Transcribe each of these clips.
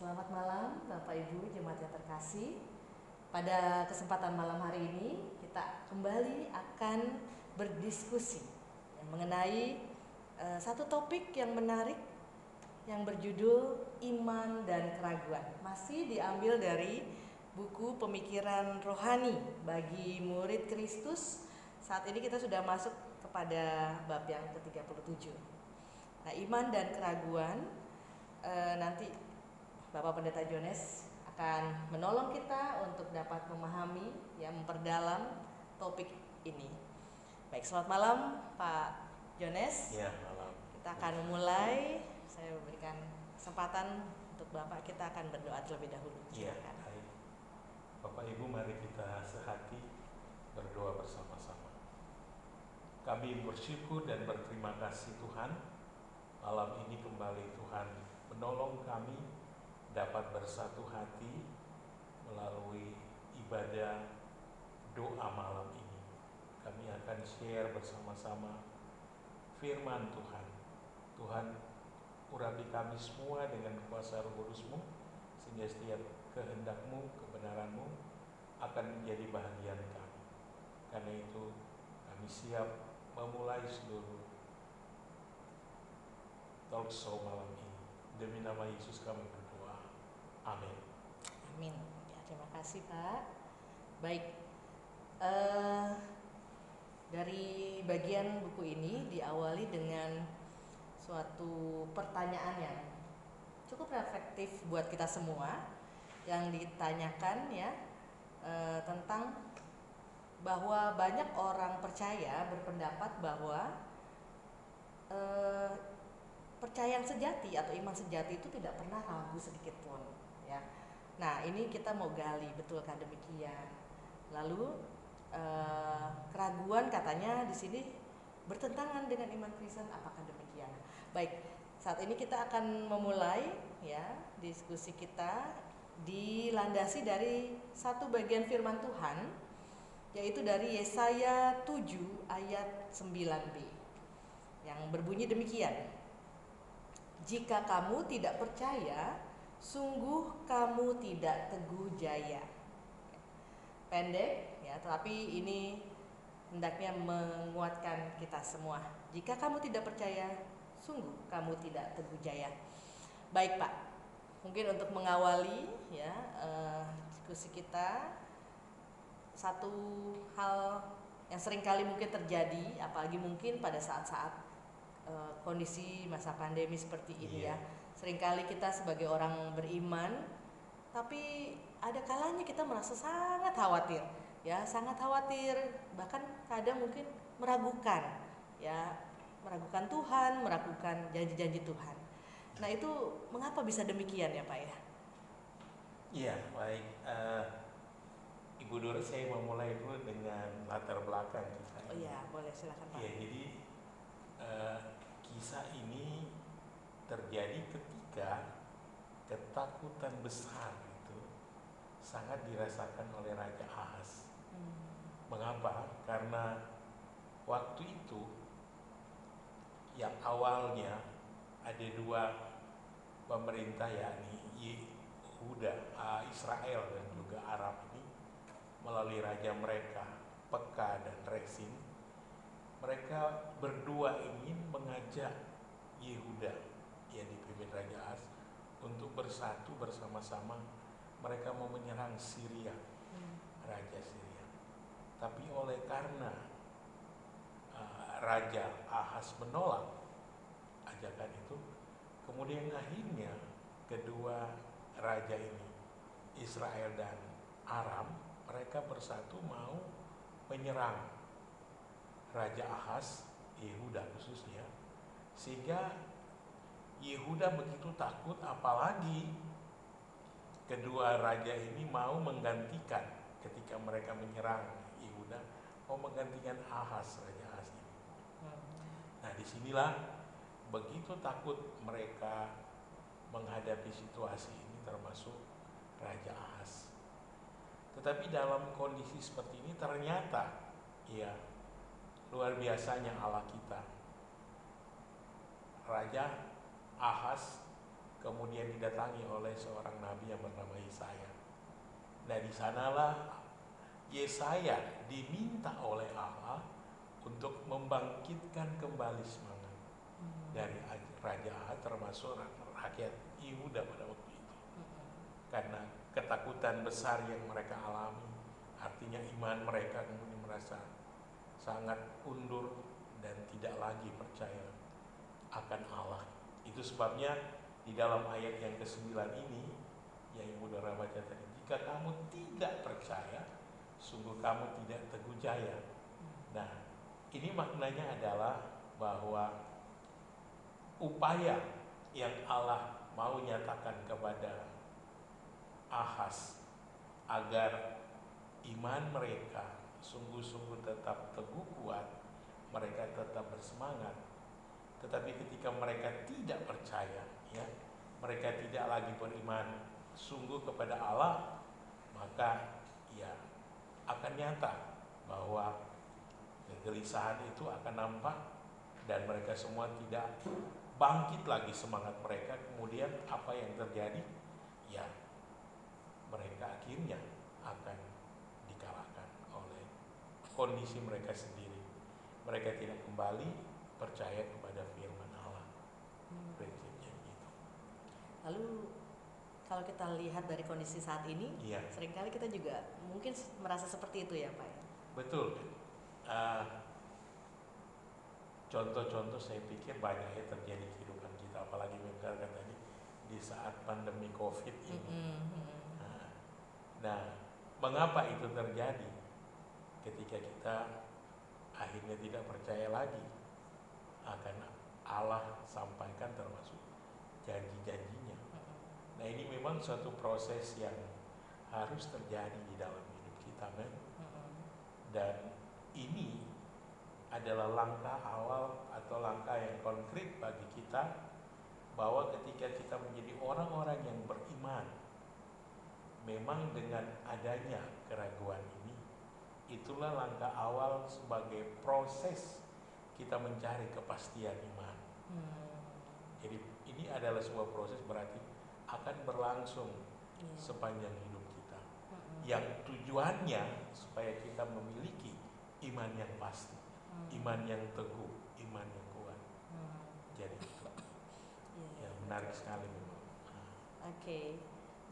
Selamat malam Bapak Ibu jemaat yang terkasih. Pada kesempatan malam hari ini kita kembali akan berdiskusi mengenai uh, satu topik yang menarik yang berjudul iman dan keraguan. Masih diambil dari buku pemikiran rohani bagi murid Kristus. Saat ini kita sudah masuk kepada bab yang ke-37. Nah, iman dan keraguan uh, nanti Bapak Pendeta Jones akan menolong kita untuk dapat memahami, ya memperdalam topik ini. Baik, selamat malam Pak Jones. Ya, malam. Kita akan memulai. Saya memberikan kesempatan untuk Bapak kita akan berdoa terlebih dahulu. Iya, baik. Bapak Ibu mari kita sehati berdoa bersama-sama. Kami bersyukur dan berterima kasih Tuhan malam ini kembali Tuhan menolong kami dapat bersatu hati melalui ibadah doa malam ini. Kami akan share bersama-sama firman Tuhan. Tuhan urapi kami semua dengan kuasa roh kudusmu sehingga setiap kehendakmu, kebenaranmu akan menjadi bahagian kami. Karena itu kami siap memulai seluruh talk show malam ini. Demi nama Yesus kami berdoa. Amin. Amin. Ya, terima kasih Pak. Baik. Uh, dari bagian buku ini diawali dengan suatu pertanyaan yang cukup reflektif buat kita semua yang ditanyakan ya uh, tentang bahwa banyak orang percaya berpendapat bahwa uh, percaya yang sejati atau iman sejati itu tidak pernah ragu sedikit pun ya. Nah ini kita mau gali betulkah demikian. Lalu eh, keraguan katanya di sini bertentangan dengan iman Kristen. Apakah demikian? Baik, saat ini kita akan memulai ya diskusi kita dilandasi dari satu bagian firman Tuhan yaitu dari Yesaya 7 ayat 9b yang berbunyi demikian Jika kamu tidak percaya sungguh kamu tidak teguh jaya. Pendek ya, tapi ini hendaknya menguatkan kita semua. Jika kamu tidak percaya, sungguh kamu tidak teguh jaya. Baik Pak, mungkin untuk mengawali ya uh, diskusi kita satu hal yang sering kali mungkin terjadi, apalagi mungkin pada saat-saat uh, kondisi masa pandemi seperti ini yeah. ya Seringkali kita sebagai orang beriman, tapi ada kalanya kita merasa sangat khawatir, ya sangat khawatir, bahkan kadang mungkin meragukan, ya meragukan Tuhan, meragukan janji-janji Tuhan. Nah itu mengapa bisa demikian ya Pak ya? Iya baik. Uh, Ibu Dora saya mau mulai dulu dengan latar belakang kita. Oh iya boleh silakan Pak. Iya jadi uh, kisah ini terjadi ketika ketakutan besar itu sangat dirasakan oleh Raja Ahas. Hmm. Mengapa? Karena waktu itu yang awalnya ada dua pemerintah yakni Yehuda, Israel dan juga Arab ini melalui raja mereka Peka dan Resin mereka berdua ingin mengajak Yehuda yang dipimpin Raja As untuk bersatu bersama-sama mereka mau menyerang Syria hmm. Raja Syria tapi oleh karena uh, Raja Ahas menolak ajakan itu kemudian akhirnya kedua raja ini Israel dan Aram mereka bersatu mau menyerang Raja Ahas Yehuda khususnya sehingga Yehuda begitu takut apalagi kedua raja ini mau menggantikan ketika mereka menyerang Yehuda mau menggantikan Ahas raja Ahas. Nah di sinilah begitu takut mereka menghadapi situasi ini termasuk Raja Ahas. Tetapi dalam kondisi seperti ini ternyata ya luar biasanya Allah kita. Raja Ahas kemudian didatangi oleh seorang nabi yang bernama Yesaya. Nah di sanalah Yesaya diminta oleh Allah untuk membangkitkan kembali semangat Hmm. dari Raja termasuk rakyat Yehuda pada waktu itu. Hmm. Karena ketakutan besar yang mereka alami, artinya iman mereka kemudian merasa sangat undur dan tidak lagi percaya akan Allah. Itu sebabnya di dalam ayat yang ke-9 ini yang Ibu Dora baca tadi, jika kamu tidak percaya, sungguh kamu tidak teguh jaya. Nah, ini maknanya adalah bahwa upaya yang Allah mau nyatakan kepada Ahas agar iman mereka sungguh-sungguh tetap teguh kuat, mereka tetap bersemangat. Tetapi ketika mereka tidak percaya, ya, mereka tidak lagi beriman sungguh kepada Allah, maka ya akan nyata bahwa kegelisahan itu akan nampak dan mereka semua tidak bangkit lagi semangat mereka. Kemudian apa yang terjadi? Ya, mereka akhirnya akan dikalahkan oleh kondisi mereka sendiri. Mereka tidak kembali percaya kepada firman Allah. Hmm. Prinsipnya gitu. Lalu kalau kita lihat dari kondisi saat ini, Iya, sering kali kita juga mungkin merasa seperti itu ya Pak. ya? betul. Uh, contoh-contoh saya pikir banyak ya terjadi di kehidupan kita, apalagi misalkan tadi di saat pandemi COVID ini. Mm-mm, mm-mm. Nah, Nah, mengapa itu terjadi? Ketika kita akhirnya tidak percaya lagi akan Allah sampaikan termasuk janji-janjinya. Nah, ini memang suatu proses yang harus terjadi di dalam hidup kita. Mm-mm. Dan ini adalah langkah awal atau langkah yang konkret bagi kita bahwa ketika kita menjadi orang-orang yang beriman, memang dengan adanya keraguan ini, itulah langkah awal sebagai proses kita mencari kepastian iman. Hmm. Jadi ini adalah sebuah proses berarti akan berlangsung Iya. sepanjang hidup kita. Mm-mm. Yang tujuannya supaya kita memiliki iman yang pasti, Hmm. iman yang teguh, iman yang kuat. Hmm. Jadi Iya. yang menarik sekali memang. Oke,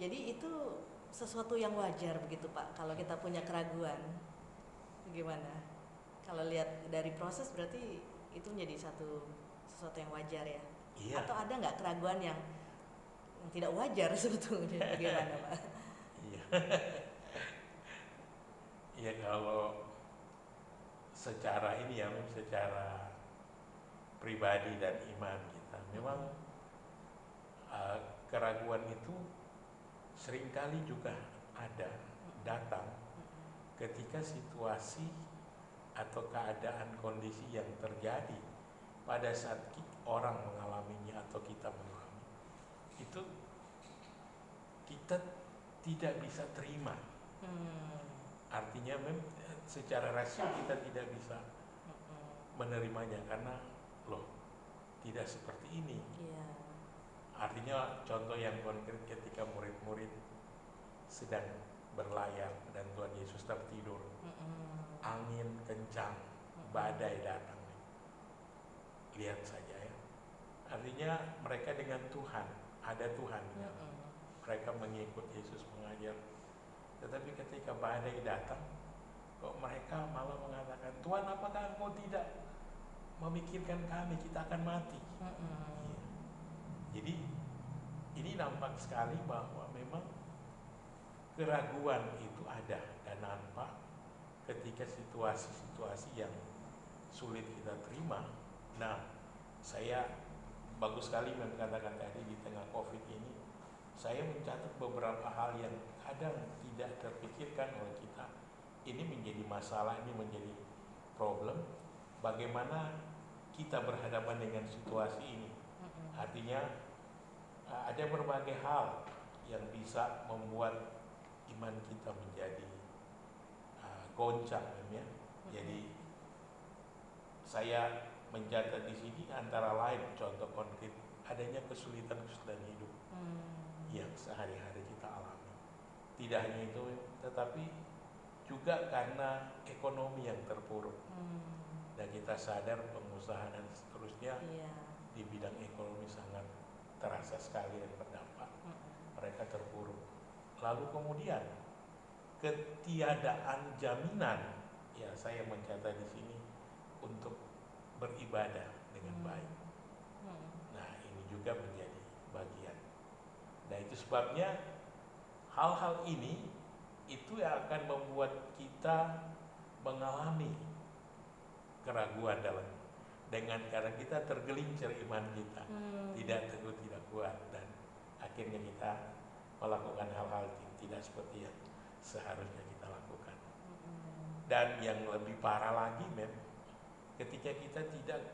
jadi itu sesuatu yang wajar begitu Pak. Kalau kita punya keraguan, gimana? Kalau lihat dari proses berarti itu menjadi satu sesuatu yang wajar ya. Iya, Atau ada nggak keraguan yang, yang tidak wajar sebetulnya? Bagaimana Pak? iya. Iya kalau secara ini ya, secara pribadi dan iman kita, memang uh, keraguan itu sering kali juga ada datang ketika situasi atau keadaan kondisi yang terjadi pada saat orang mengalaminya atau kita mengalami itu kita tidak bisa terima Hmm. artinya mem secara rasio kita tidak bisa Mm-mm. menerimanya karena loh tidak seperti ini Iya. artinya contoh yang konkret ketika murid-murid sedang berlayar dan Tuhan Yesus tertidur Mm-mm. Angin kencang badai datang. Lihat saja ya. Artinya mereka dengan Tuhan ada Tuhan. Mereka mengikut Yesus mengajar. Tetapi ketika badai datang kok mereka malah mengatakan Tuhan apakah engkau tidak memikirkan kami? Kita akan mati. Iya. jadi ini nampak sekali bahwa memang keraguan itu ada. Dan nampak ketika situasi-situasi yang sulit kita terima. Nah, saya bagus sekali mengatakan tadi di tengah COVID ini, saya mencatat beberapa hal yang kadang tidak terpikirkan oleh kita. Ini menjadi masalah, ini menjadi problem. Bagaimana kita berhadapan dengan situasi ini? Artinya uh, ada berbagai hal yang bisa membuat iman kita menjadi goncang ya. Jadi saya mencatat di sini antara lain contoh konkret ada adanya kesulitan-kesulitan hidup Hmm. yang sehari-hari kita alami. Tidak hanya itu, tetapi juga karena ekonomi yang terpuruk Hmm. dan kita sadar pengusaha dan seterusnya Iya. di bidang ekonomi sangat terasa sekali dan berdampak. Mm-mm. Mereka terpuruk. Lalu kemudian ketiadaan jaminan, ya saya mencatat di sini untuk beribadah dengan Hmm. baik. Hmm. Nah, ini juga menjadi bagian. Nah, itu sebabnya hal-hal ini itu yang akan membuat kita mengalami keraguan dalam dengan karena kita tergelincir iman kita, Hmm. tidak teguh, tidak kuat dan akhirnya kita melakukan hal-hal tidak seperti yang seharusnya kita lakukan. Dan yang lebih parah lagi, mem, ketika kita tidak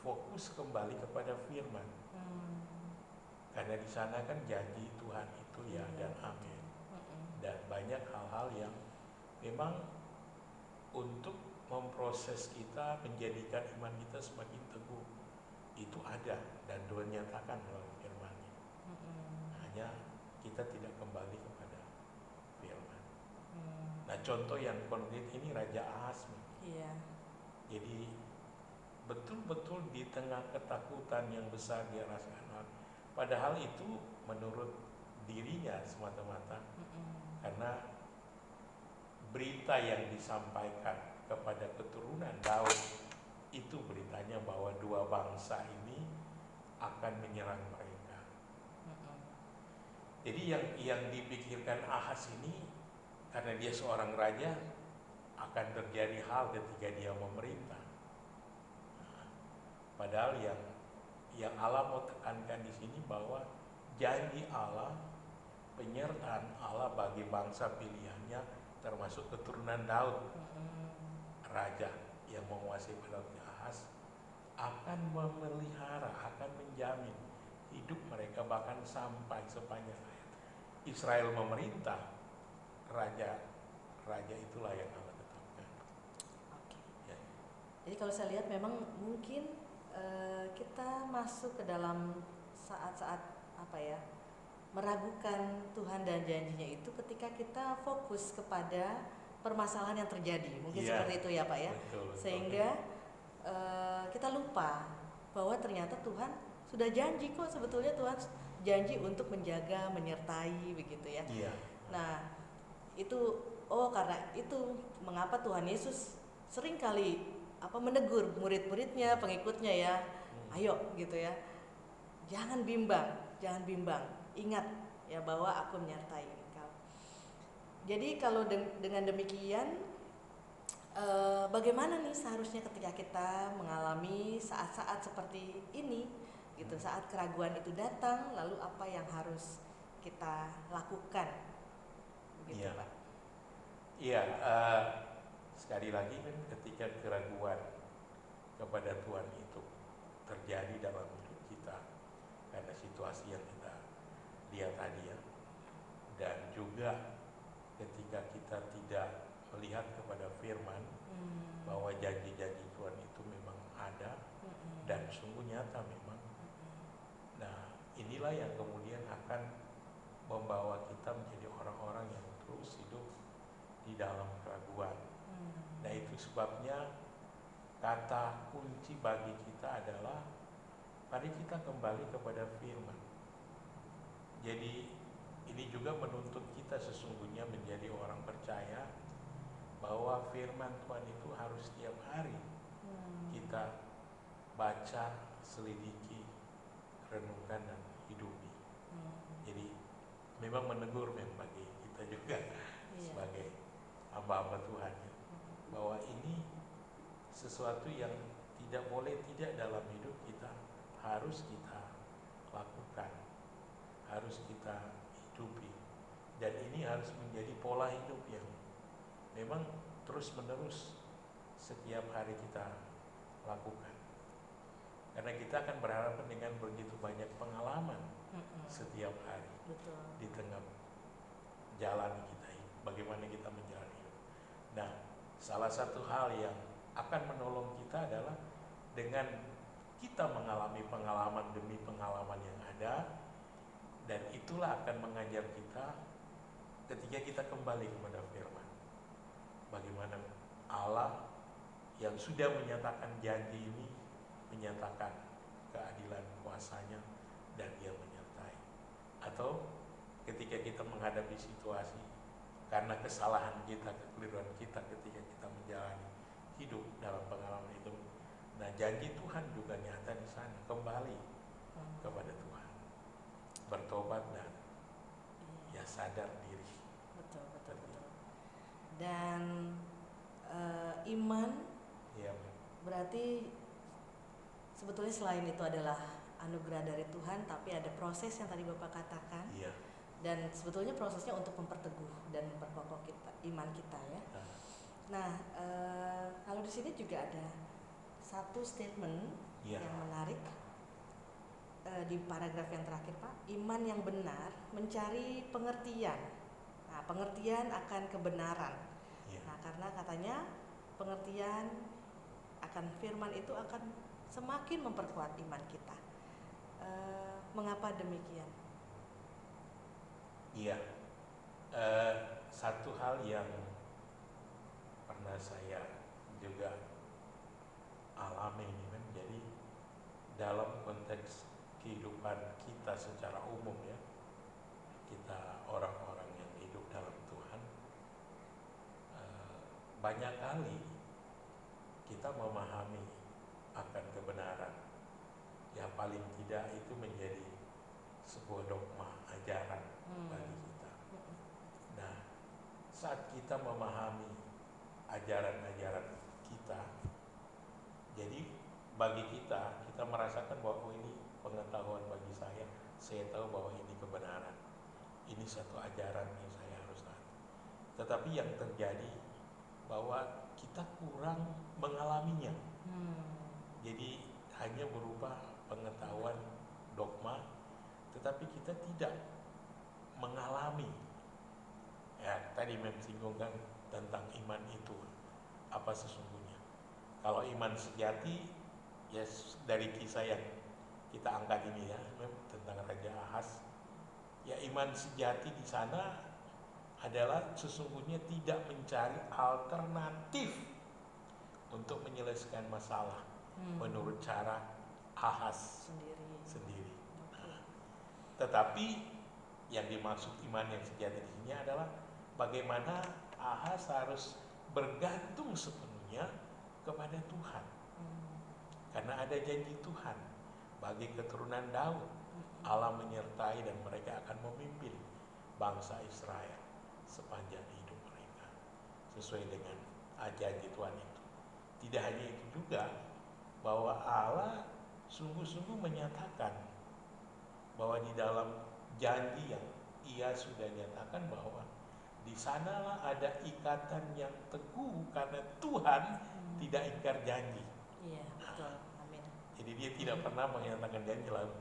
fokus kembali kepada firman, Hmm. karena di sana kan janji Tuhan itu ya Iya, dan amin. Mm-mm. Dan banyak hal-hal yang memang untuk memproses kita menjadikan iman kita semakin teguh itu ada dan Tuhan nyatakan melalui firman-Nya. Mm-mm. Hanya kita tidak kembali. Hmm. Nah, contoh yang konkret ini Raja. Mem. Iya. Jadi betul-betul di tengah ketakutan yang besar dia rasakan. Padahal itu menurut dirinya semata-mata Mm-mm. karena berita yang disampaikan kepada keturunan Daud itu beritanya bahwa dua bangsa ini akan menyerang mereka. Mm-mm. Jadi yang yang dipikirkan Ahas ini karena dia seorang raja akan terjadi hal ketika dia memerintah. Padahal yang yang Allah mau tekankan di sini bahwa janji Allah penyertaan Allah bagi bangsa pilihannya termasuk keturunan Daud raja yang menguasai pada waktu Ahaz akan memelihara, akan menjamin hidup mereka bahkan sampai sepanjang hayat. Israel memerintah, raja raja itulah yang Allah tetapkan. Oke. Ya. Jadi kalau saya lihat memang mungkin eh, kita masuk ke dalam saat-saat apa ya meragukan Tuhan dan janjinya itu ketika kita fokus kepada permasalahan yang terjadi mungkin Iya. seperti itu ya Pak ya Betul, betul. sehingga eh, kita lupa bahwa ternyata Tuhan sudah janji kok sebetulnya Tuhan janji untuk menjaga menyertai begitu ya Iya. Nah, itu oh karena itu mengapa Tuhan Yesus sering kali apa menegur murid-muridnya, pengikutnya ya. Hmm. Ayo gitu ya. Jangan bimbang, jangan bimbang. Ingat ya bahwa aku menyertai engkau. Jadi kalau de- dengan demikian eh, bagaimana nih seharusnya ketika kita mengalami saat-saat seperti ini gitu, saat keraguan itu datang, lalu apa yang harus kita lakukan? Begitu, Iya. Pak. Iya, eh, sekali lagi kan ketika keraguan kepada Tuhan itu terjadi dalam hidup kita karena situasi yang kita lihat tadi ya, dan juga ketika kita tidak melihat kepada Firman Hmm. bahwa janji-janji Tuhan itu memang ada Mm-mm. dan sungguh nyata memang. Mm-mm. Nah, inilah yang kemudian akan membawa kita menjadi orang-orang yang dalam keraguan. Hmm. Nah itu sebabnya kata kunci bagi kita adalah mari kita kembali kepada firman. Jadi ini juga menuntut kita sesungguhnya menjadi orang percaya bahwa firman Tuhan itu harus setiap hari Hmm. kita baca, selidiki, renungkan dan hidupi. Hmm. Jadi memang menegur memang bagi kita juga Iya. sebagai hamba-hamba Tuhan. Bahwa ini sesuatu yang tidak boleh tidak dalam hidup kita harus kita lakukan. Harus kita hidupi. Dan ini harus menjadi pola hidup yang memang terus menerus setiap hari kita lakukan. Karena kita akan berhadapan dengan begitu banyak pengalaman setiap hari Betul. di tengah jalan kita bagaimana kita hidup. Nah, salah satu hal yang akan menolong kita adalah dengan kita mengalami pengalaman demi pengalaman yang ada dan itulah akan mengajar kita ketika kita kembali kepada firman. Bagaimana Allah yang sudah menyatakan janji ini menyatakan keadilan kuasanya dan dia menyertai. Atau ketika kita menghadapi situasi karena kesalahan kita, kekeliruan kita ketika kita menjalani hidup dalam pengalaman itu. Nah, janji Tuhan juga nyata di sana, kembali kepada Tuhan. Bertobat dan Iya. ya sadar diri. betul betul betul dan eh, iman Ya, berarti sebetulnya selain itu adalah anugerah dari Tuhan tapi ada proses yang tadi bapak katakan iya. Dan sebetulnya prosesnya untuk memperteguh dan memperkokoh kita iman kita ya Nah, nah eh, kalau di sini juga ada satu statement Iya. yang menarik eh, di paragraf yang terakhir pak iman yang benar mencari pengertian nah pengertian akan kebenaran Iya. Nah, karena katanya pengertian akan firman itu akan semakin memperkuat iman kita. Eh, mengapa demikian? Iya. Eh, satu hal yang pernah saya juga alami ini kan, jadi dalam konteks kehidupan kita secara umum ya, kita orang-orang yang hidup dalam Tuhan, eh, banyak kali kita memahami akan kebenaran. Ya paling tidak itu menjadi sebuah dogma ajaran. Bagi kita. Nah, saat kita memahami ajaran-ajaran kita, jadi bagi kita, kita merasakan bahwa oh, ini pengetahuan bagi saya, saya tahu bahwa ini kebenaran, ini satu ajaran yang saya harus taat. Tetapi yang terjadi bahwa kita kurang mengalaminya, Hmm. jadi hanya berupa pengetahuan dogma, tetapi kita tidak mengalami. Ya, tadi mensinggungkan tentang iman itu apa sesungguhnya. Kalau iman sejati, ya s- dari kisah yang kita angkat ini ya Mem, tentang Raja Ahas, ya iman sejati di sana adalah sesungguhnya tidak mencari alternatif untuk menyelesaikan masalah Hmm. menurut cara Ahas sendiri. sendiri. Oke. Tetapi yang dimaksud iman yang sejati di sini adalah bagaimana Ahas harus bergantung sepenuhnya kepada Tuhan. Karena ada janji Tuhan bagi keturunan Daud. Allah menyertai dan mereka akan memimpin bangsa Israel sepanjang hidup mereka. Sesuai dengan janji Tuhan itu. Tidak hanya itu juga, bahwa Allah sungguh-sungguh menyatakan bahwa di dalam janji yang ia sudah nyatakan bahwa di sanalah ada ikatan yang teguh karena Tuhan Hmm. tidak ingkar janji. Iya, betul. Amin. Jadi dia tidak pernah menyatakan janji lalu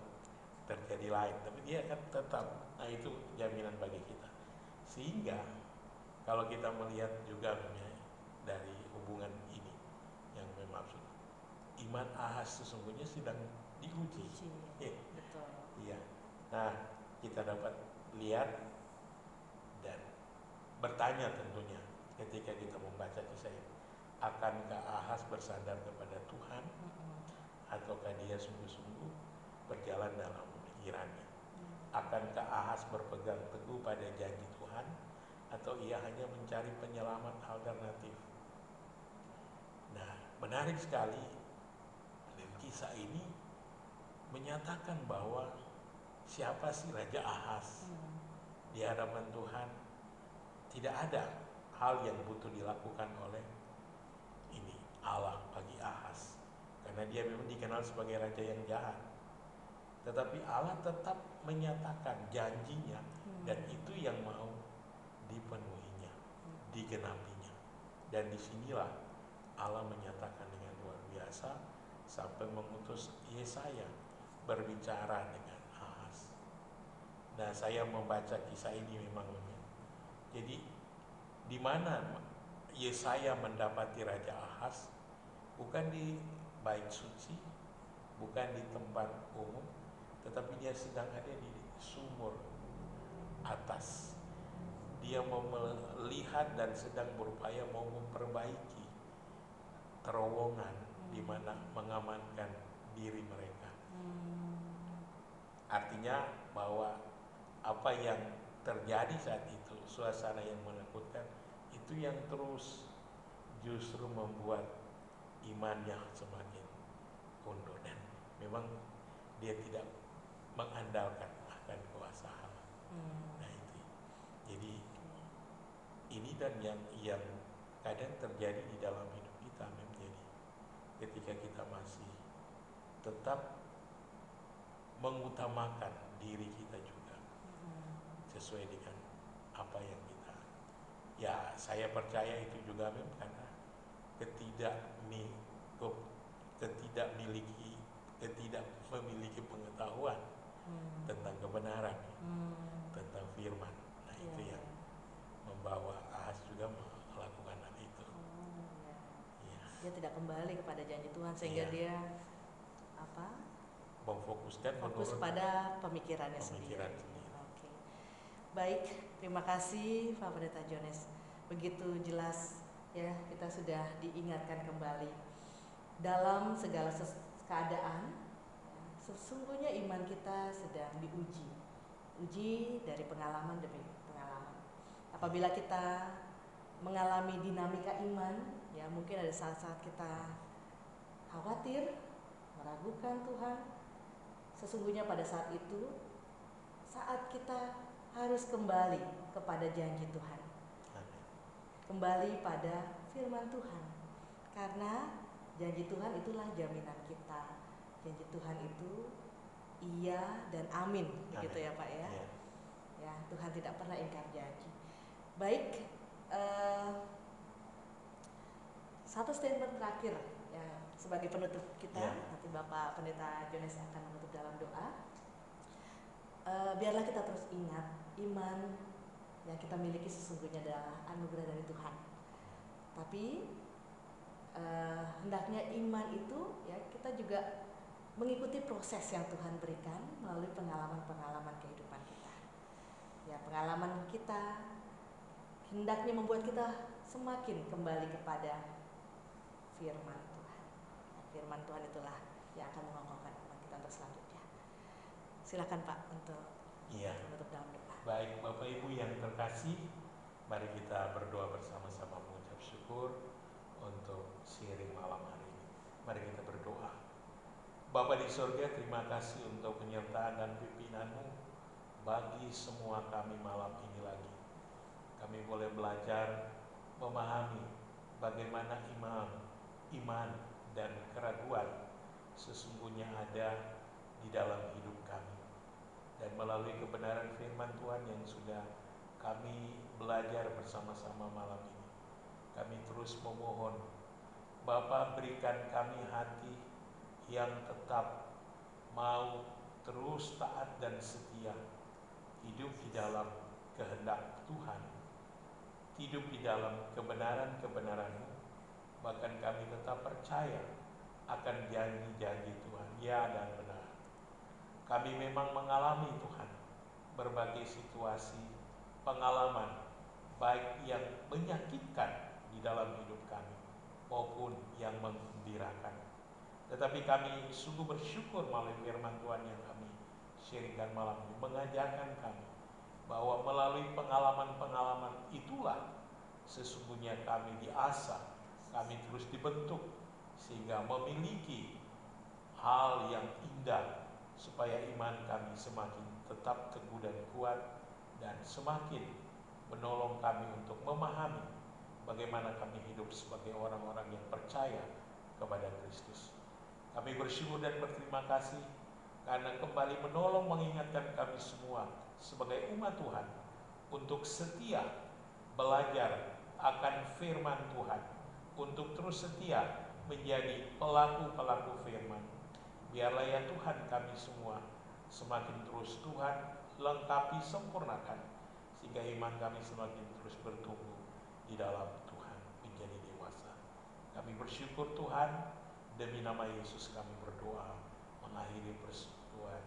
terjadi lain, tapi dia akan tetap. Nah itu jaminan bagi kita. Sehingga kalau kita melihat juga dari hubungan ini yang bermaksud iman Ahas sesungguhnya sedang diuji. Uji. Betul. Iya. Nah kita dapat lihat dan bertanya tentunya ketika kita membaca kisah ini. Akankah Ahas bersandar kepada Tuhan ataukah dia sungguh-sungguh berjalan dalam pemikirannya? Hmm. Akankah Ahas berpegang teguh pada janji Tuhan atau ia hanya mencari penyelamat alternatif? Nah, menarik sekali kisah ini menyatakan bahwa siapa sih Raja Ahas Hmm. di hadapan Tuhan tidak ada hal yang butuh dilakukan oleh ini Allah bagi Ahas karena dia memang dikenal sebagai raja yang jahat tetapi Allah tetap menyatakan janjinya Hmm. dan itu yang mau dipenuhinya Hmm. digenapinya dan di sinilah Allah menyatakan dengan luar biasa sampai mengutus Yesaya berbicara dengan nah saya membaca kisah ini memang jadi di mana Yesaya mendapati Raja Ahas bukan di bait suci, bukan di tempat umum, tetapi dia sedang ada di sumur atas. Dia mau melihat dan sedang berupaya mau memperbaiki terowongan di mana mengamankan diri mereka. Artinya bahwa apa yang terjadi saat itu, suasana yang menakutkan, itu yang terus justru membuat imannya semakin mundur dan memang dia tidak mengandalkan akan kuasa Allah. Hmm. Nah itu. Jadi ini dan yang yang kadang terjadi di dalam hidup kita menjadi ketika kita masih tetap mengutamakan diri kita juga. Sesuai dengan apa yang kita ya saya percaya itu juga memang karena ketidak ke- ketidak miliki ketidak memiliki pengetahuan Hmm. tentang kebenaran Hmm. tentang firman nah Iya, itu yang iya. membawa Ahas juga melakukan hal itu Oh, iya. ya Dia tidak kembali kepada janji Tuhan sehingga Iya. dia apa? memfokuskan fokus pada pemikirannya sendiri. Pemikiran sendiri. Oke. Baik, terima kasih Pendeta Jones. Begitu jelas ya kita sudah diingatkan kembali dalam segala keadaan ya, sesungguhnya iman kita sedang diuji. Uji dari pengalaman demi pengalaman. Apabila kita mengalami dinamika iman, ya mungkin ada saat-saat kita khawatir, meragukan Tuhan, Sesungguhnya pada saat itu saat kita harus kembali kepada janji Tuhan, Amin. kembali pada firman Tuhan. Karena janji Tuhan itulah jaminan kita. Janji Tuhan itu iya dan amin, begitu Amin. ya Pak ya. Ya. Ya, Tuhan tidak pernah ingkar janji. Baik, eh, satu statement terakhir ya sebagai penutup kita. Ya. Nanti Bapak Pendeta Jones akan menutup dalam doa. Eh, biarlah kita terus ingat iman yang kita miliki sesungguhnya adalah anugerah dari Tuhan. Tapi eh, hendaknya iman itu ya kita juga mengikuti proses yang Tuhan berikan melalui pengalaman-pengalaman kehidupan kita. Ya, pengalaman kita hendaknya membuat kita semakin kembali kepada firman Tuhan. Nah, firman Tuhan itulah yang akan mengokohkan iman kita untuk selanjutnya. Silakan Pak untuk Iya. menutup dalam doa. Baik Bapak Ibu yang terkasih, mari kita berdoa bersama-sama mengucap syukur untuk sharing malam hari ini. Mari kita berdoa. Bapa di surga, terima kasih untuk penyertaan dan pimpinanmu bagi semua kami malam ini lagi. Kami boleh belajar memahami bagaimana iman, iman dan keraguan sesungguhnya ada di dalam hidup kami dan melalui kebenaran firman Tuhan yang sudah kami belajar bersama-sama malam ini. Kami terus memohon, Bapa berikan kami hati yang tetap mau terus taat dan setia, hidup di dalam kehendak Tuhan, hidup di dalam kebenaran-kebenaran-Mu, bahkan kami tetap percaya akan janji-janji Tuhan, ya dan benar. Kami memang mengalami Tuhan berbagai situasi pengalaman baik yang menyakitkan di dalam hidup kami maupun yang menggembirakan. Tetapi kami sungguh bersyukur melalui firman Tuhan yang kami sharingkan malam ini mengajarkan kami bahwa melalui pengalaman-pengalaman itulah sesungguhnya kami diasah, kami terus dibentuk sehingga memiliki hal yang indah supaya iman kami semakin tetap teguh dan kuat dan semakin menolong kami untuk memahami bagaimana kami hidup sebagai orang-orang yang percaya kepada Kristus. Kami bersyukur dan berterima kasih karena kembali menolong mengingatkan kami semua sebagai umat Tuhan untuk setia belajar akan firman Tuhan, untuk terus setia menjadi pelaku-pelaku firman. Biarlah ya Tuhan kami semua semakin terus Tuhan lengkapi sempurnakan sehingga iman kami semakin terus bertumbuh di dalam Tuhan menjadi dewasa. Kami bersyukur Tuhan demi nama Yesus kami berdoa. mengakhiri persekutuan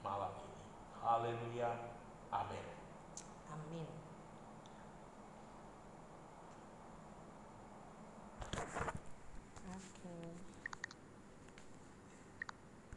malam ini. Haleluya. Amin.